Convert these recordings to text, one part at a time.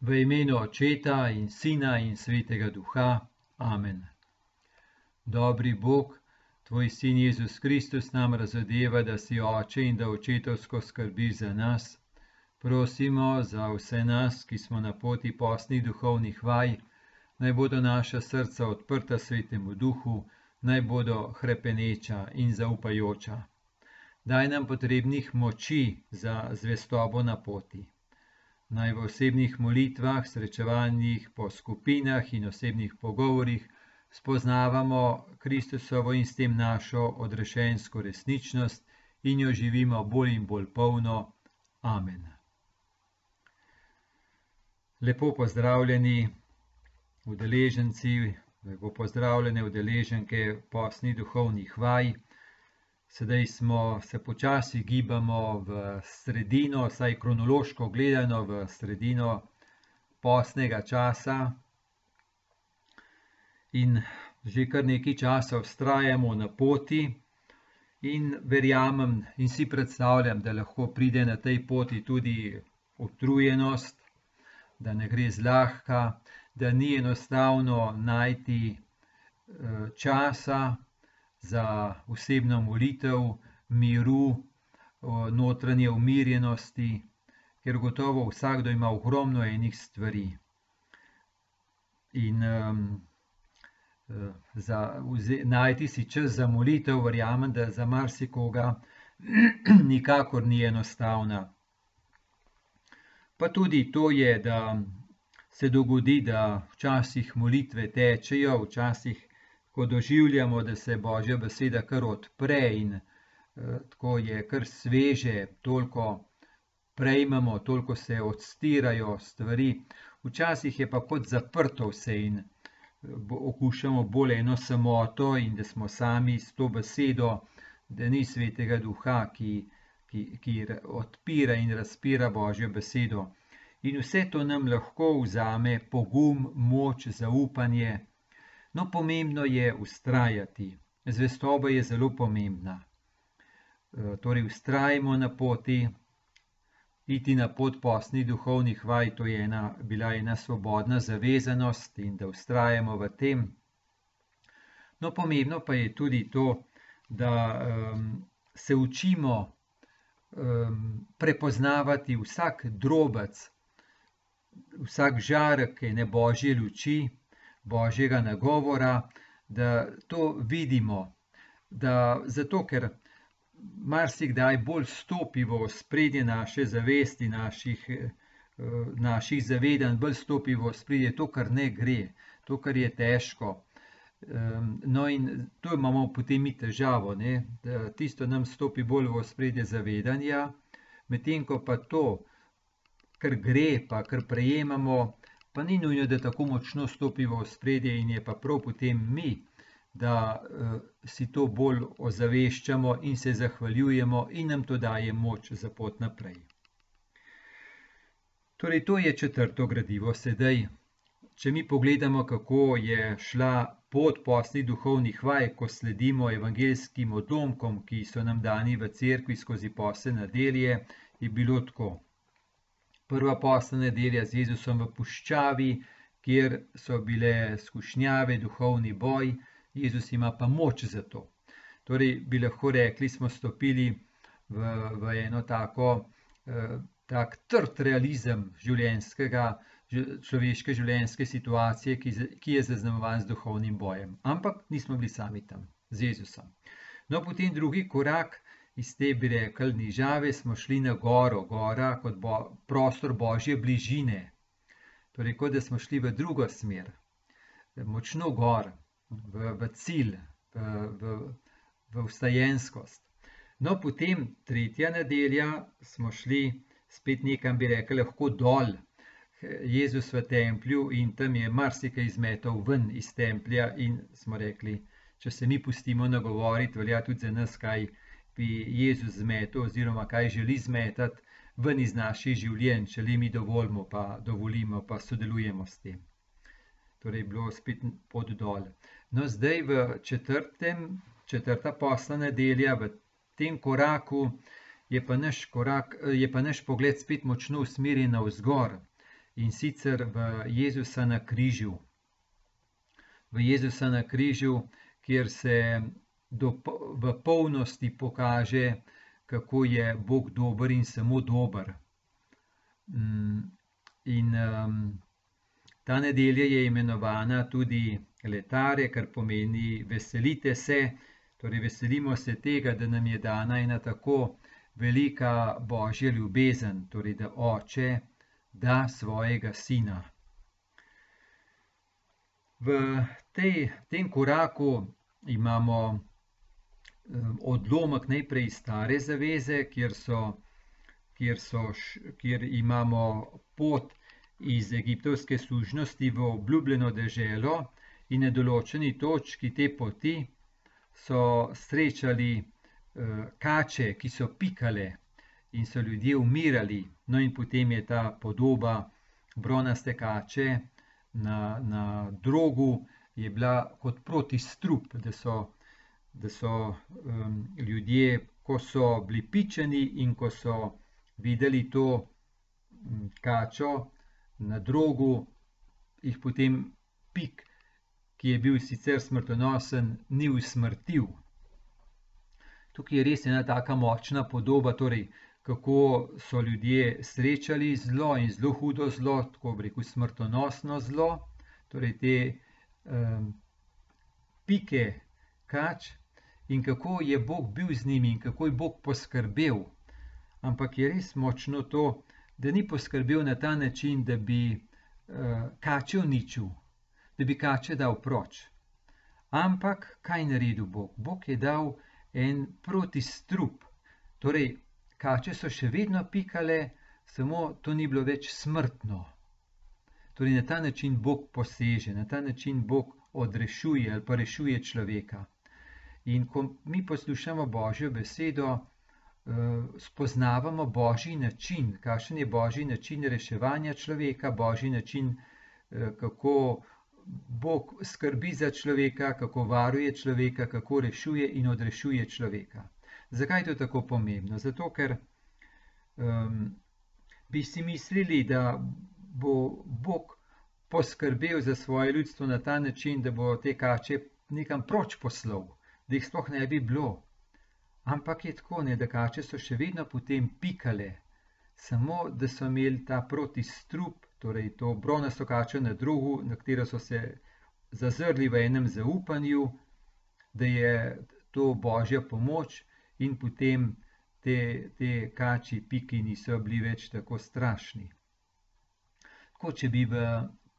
V imenu Očeta in Sina in Svetega Duha. Amen. Dobri Bog, Tvoj sin Jezus Kristus nam razodeva, da si oče in da očetovsko skrbiš za nas. Prosimo za vse nas, ki smo na poti posnih duhovnih vaj, naj bodo naša srca odprta svetemu duhu, naj bodo hrepeneča in zaupajoča. Daj nam potrebnih moči za zvestobo na poti naj v osebnih molitvah, srečevanjih po skupinah in osebnih pogovorih spoznavamo Kristusovo in s tem našo odrešensko resničnost in jo živimo bolj in bolj polno. Amen. Lepo pozdravljeni, udeleženci, lepo pozdravljene udeleženke posnih duhovnih vaj. Sedaj smo se počasi gibamo v sredino, saj kronološko gledano, v sredino posnega časa. In že kar nekaj časa vztrajamo na poti, in verjamem, in si predstavljam, da lahko pride na tej poti tudi utrujenost, da ne gre zlahka, da ni enostavno najti časa za osebno molitev, miru, notranje umirjenosti, ker gotovo vsakdo ima ogromno enih stvari. In um, za najti si čas za molitev, verjamem, da za marsikoga nikakor ni enostavna. Pa tudi to je, da se dogodi, da včasih molitve tečejo, včasih ko doživljamo, da se Božja beseda kar odpre in eh, tako je kar sveže, toliko prejmemo, toliko se odstirajo stvari, včasih je pa kot zaprto vse in eh, okušamo bolj eno samoto in da smo sami s to besedo, da ni svetega duha, ki, ki, ki odpira in razpira Božjo besedo. In vse to nam lahko vzame pogum, moč, zaupanje. No, pomembno je ustrajati, zvestoba je zelo pomembna. E, torej, ustrajimo na poti, iti na pot posnih duhovnih vaj, to je ena, bila ena svobodna zavezanost in da ustrajamo v tem. No, pomembno pa je tudi to, da um, se učimo um, prepoznavati vsak drobec, vsak žarek ene božje luči božjega nagovora, da to vidimo. Da, zato, ker marsikdaj bolj stopi v spredje naše zavesti, naših, eh, naših zavedanj, bolj stopi v spredje to, kar ne gre, to, kar je težko. No, in tu imamo potem mi težavo, ne? da tisto nam stopi bolj v spredje zavedanja, medtem ko pa to, kar gre, pa kar prejemamo, pa ni nujno, da tako močno stopi v spredje in je pa prav potem mi, da uh, si to bolj ozaveščamo in se zahvaljujemo in nam to daje moč za pot naprej. Torej, to je četrto gradivo sedaj. Če mi pogledamo, kako je šla pot posnih duhovnih vaj, ko sledimo evangelskim odlomkom, ki so nam dani v cerkvi skozi posle nedelje, je bilo tako prva posla nedelja z Jezusom v puščavi, kjer so bile skušnjave, duhovni boj, Jezus ima pa moč za to. Torej, bi lahko rekli, smo stopili v, v eno tako, eh, tak trd realizem življenjskega, človeške življenjske situacije, ki, ki je zaznamovan z duhovnim bojem. Ampak nismo bili sami tam, z Jezusom. No, potem drugi korak, iz te, bi rekli, nižave smo šli na goro, gora kot bo, prostor božje bližine. Torej, kot da smo šli v drugo smer, močno gor, v, v cilj, v, v, v vstajenskost. No, potem tretja nedelja smo šli spet nekam, bi rekli, lahko dol. Jezus v templju in tam je marsikaj izmetal ven iz templja, in smo rekli, če se mi pustimo nagovoriti, velja tudi za nas, kaj bi Jezus zmetel, oziroma kaj želi zmetati ven iz naših življenj, če le mi dovolimo, pa dovolimo, pa sodelujemo s tem. Torej, bilo spet pod dol. No, zdaj v četrtem, četrta posla nedelja, v tem koraku je pa naš, korak, je pa naš pogled spet močno usmerjen na vzgor, in sicer v Jezusa na križu. V Jezusa na križu, kjer se do, v polnosti pokaže, kako je Bog dober in samo dober. Mm, in um, ta nedelja je imenovana tudi letare, kar pomeni veselite se, torej veselimo se tega, da nam je dana ena tako velika božja ljubezen, torej da oče da svojega sina. V tej, tem koraku imamo odlomek najprej stare zaveze, kjer, so, kjer, so, kjer imamo pot iz egiptovske služnosti v obljubljeno deželo, in na določeni točki te poti so srečali uh, kače, ki so pikale in so ljudje umirali. No, in potem je ta podoba bronaste kače na, na drogu, je bila kot proti strup, da so da so um, ljudje, ko so bili pičeni in ko so videli to kačo na drogu, jih potem pik, ki je bil sicer smrtonosen, ni usmrtil. Tukaj je res ena tako močna podoba, torej, kako so ljudje srečali zlo in zelo hudo zlo, tako rekoč smrtonosno zlo, torej te um, pike kač, in kako je Bog bil z njimi in kako je Bog poskrbel. Ampak je res močno to, da ni poskrbel na ta način, da bi uh, kače uničil, da bi kače dal proč. Ampak kaj je naredil Bog? Bog je dal en protistrup. Torej, kače so še vedno pikale, samo to ni bilo več smrtno. Torej, na ta način Bog poseže, na ta način Bog odrešuje ali pa rešuje človeka. In ko mi poslušamo Božjo besedo, eh, spoznavamo Božji način, kakšen je Božji način reševanja človeka, Božji način, eh, kako Bog skrbi za človeka, kako varuje človeka, kako rešuje in odrešuje človeka. Zakaj je to tako pomembno? Zato, ker um, bi si mislili, da bo Bog poskrbel za svoje ljudstvo na ta način, da bo te kače nekam proč poslal da jih sploh ne bi bilo. Ampak je tako, ne, da kače so še vedno potem pikale, samo da so imeli ta protistrup, torej to bronasto kačo na drugu, na katero so se zazrli v enem zaupanju, da je to božja pomoč, in potem te, te kači piki niso bili več tako strašni. Tako, če bi v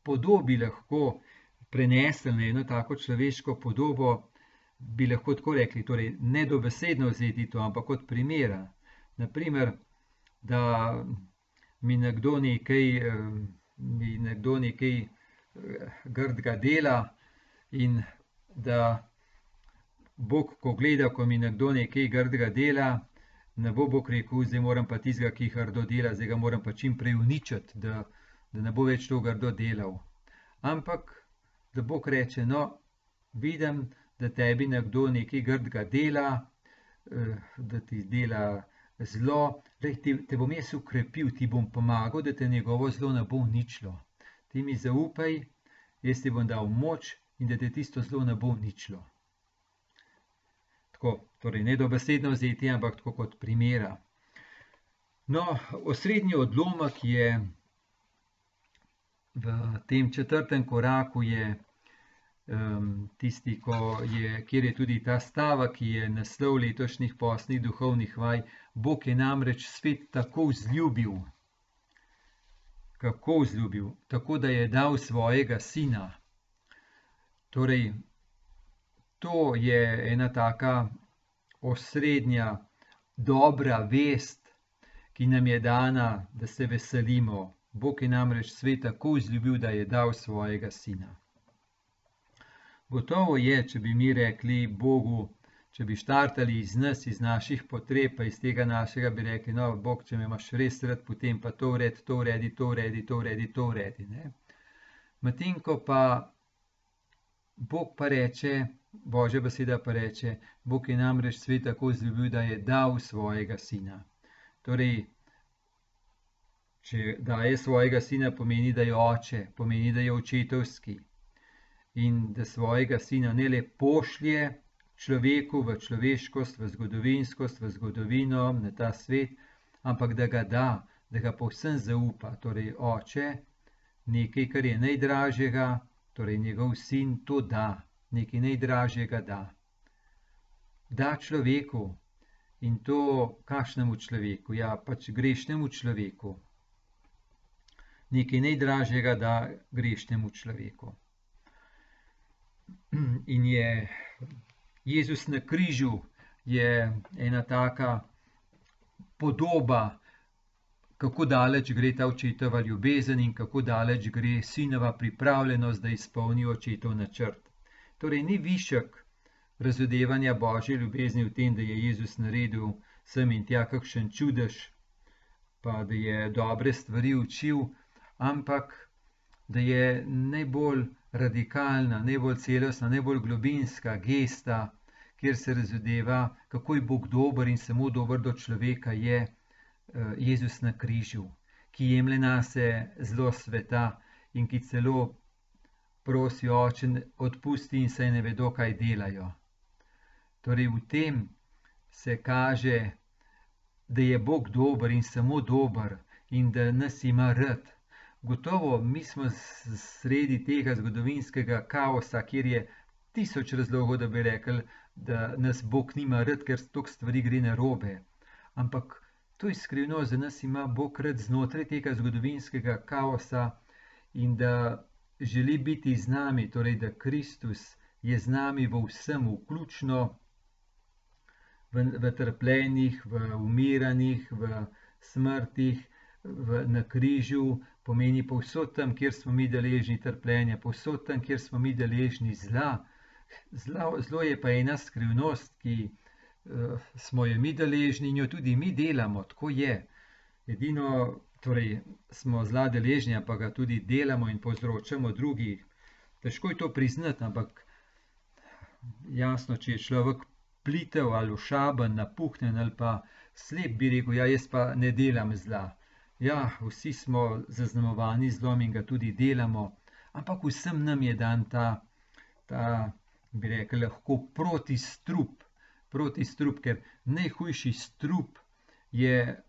podobi lahko prenesli na eno tako človeško podobo, bi lahko tako rekli, torej ne dobesedno vzeti to, ampak kot primera. Naprimer, da mi nekdo nekaj, mi nekdo nekaj grdega dela in da Bog, ko gleda, ko mi nekdo nekaj grdega dela, ne bo Bog rekel, zdaj moram pa tistega, ki grdo dela, zdaj ga moram pa čim prej uničiti, da, da ne bo več to grdo delal. Ampak, da Bog reče, no, vidim, da tebi nekdo nekaj grdega dela, eh, da ti dela zlo, da te, te bom jaz ukrepil, ti bom pomagal, da te njegovo zlo ne bo uničilo. Ti mi zaupaj, jaz ti bom dal moč in da te tisto zlo ne bo uničilo. Tako, torej ne dobesedno vzeti, ampak tako kot primera. No, osrednji odlomek je v tem četrtem koraku je tisti, je, kjer je tudi ta stava, ki je naslov letošnjih posnih duhovnih vaj. Bog je namreč svet tako vzljubil, kako vzljubil, tako da je dal svojega sina. Torej, to je ena taka osrednja, dobra vest, ki nam je dana, da se veselimo. Bog je namreč svet tako vzljubil, da je dal svojega sina. Gotovo je, če bi mi rekli Bogu, če bi štartali iz nas, iz naših potreb, pa iz tega našega, bi rekli: No, Bog, če me imaš res rad, potem pa to uredi, to uredi, to uredi, to uredi, to uredi. Medtem ko pa Bog pa reče, Božja beseda pa reče: Bog je namreč svet tako zljubil, da je dal svojega sina. Torej, če daje svojega sina, pomeni, da je oče, pomeni, da je očetovski. In da svojega sina ne le pošlje človeku v človeškost, v zgodovinskost, v zgodovino, na ta svet, ampak da ga da, da ga povsem zaupa, torej oče, nekaj, kar je najdražjega, torej njegov sin to da, nekaj najdražjega da. Da človeku in to kakšnemu človeku, ja, pač grešnemu človeku. Nekaj najdražjega da grešnemu človeku. In je Jezus na križu je ena taka podoba, kako daleč gre ta očetova ljubezen in kako daleč gre sinova pripravljenost, da izpolni očetov načrt. Torej, ni višek razodevanja božje ljubezni v tem, da je Jezus naredil sem in tja kakšen čudež, pa da je dobre stvari učil, ampak da je najbolj radikalna, najbolj celostna, najbolj globinska gesta, kjer se razodeva, kako je Bog dober in samo dober do človeka je. Eh, Jezus na križu, ki jemlje na se zelo sveta in ki celo prosi oče, odpusti in se ne vedo, kaj delajo. Torej, v tem se kaže, da je Bog dober in samo dober in da nas ima rad. Gotovo mi smo sredi tega zgodovinskega kaosa, kjer je tisoč razlogov, da bi rekli, da nas Bog nima rad, ker toliko stvari gre na robe. Ampak To je skrivno, za nas ima Bog rad znotraj tega zgodovinskega kaosa in da želi biti z nami, torej da Kristus je z nami v vsem, vključno v, v trpljenjih, v umiranjih, v smrtih, v, na križu, pomeni povsod tam, kjer smo mi deležni trpljenja, povsod tam, kjer smo mi deležni zla. Zlo, zlo je pa ena skrivnost, ki. Eh, smo jo mi deležni in jo tudi mi delamo, tako je. Edino, torej, smo zla deležni, ampak ga tudi delamo in povzročamo drugih. Težko je to priznati, ampak jasno, če je človek plitev ali šaben, napuhnen ali pa slep, bi rekel, ja, jaz pa ne delam zla. Ja, vsi smo zaznamovani zlom in ga tudi delamo, ampak vsem nam je dan ta, ta bi rekel, lahko proti strup proti strup, ker najhujši strup je,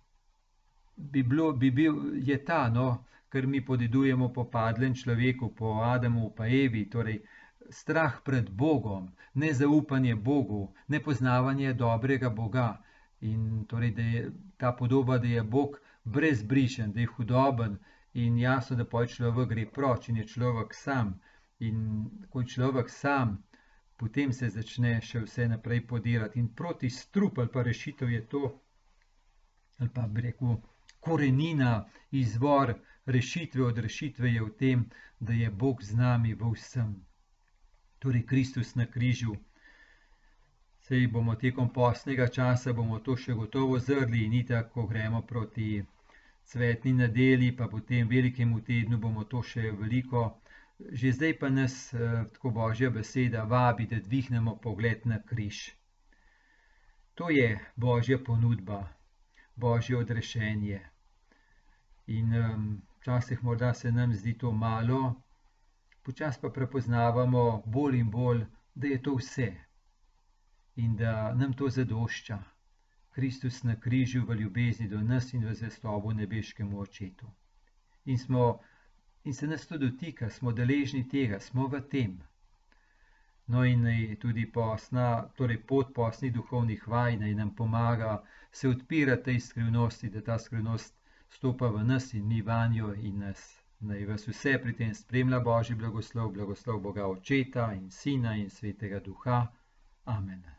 bi bilo, bi bil, je ta, no, kar mi podedujemo po padlem človeku, po Adamu, pa Evi, torej strah pred Bogom, nezaupanje Bogu, nepoznavanje dobrega Boga. In torej, da je ta podoba, da je Bog brezbrišen, da je hudoben in jasno, da poj človek gre proč in je človek sam. In ko je človek sam, potem se začne še vse naprej podirati in proti strup ali pa rešitev je to, ali pa bi rekel, korenina, izvor rešitve od rešitve je v tem, da je Bog z nami v vsem. Torej, Kristus na križu. Sej bomo tekom posnega časa, bomo to še gotovo zrli in itak, ko gremo proti cvetni nedeli, pa potem velikemu tednu bomo to še veliko Že zdaj pa nas eh, tako božja beseda vabi, da dvignemo pogled na križ. To je božja ponudba, božje odrešenje. In včasih morda se nam zdi to malo, počasi pa prepoznavamo bolj in bolj, da je to vse in da nam to zadošča. Kristus na križu v ljubezni do nas in v zvestobo nebeškemu očetu. In smo in se nas to dotika, smo deležni tega, smo v tem. No, in tudi posna, torej pot posnih duhovnih vaj, naj nam pomaga se odpirati tej skrivnosti, da ta skrivnost stopa v nas in mi vanjo in nas. Naj vas vse pri tem spremlja Božji blagoslov, blagoslov Boga Očeta in Sina in Svetega Duha. Amen.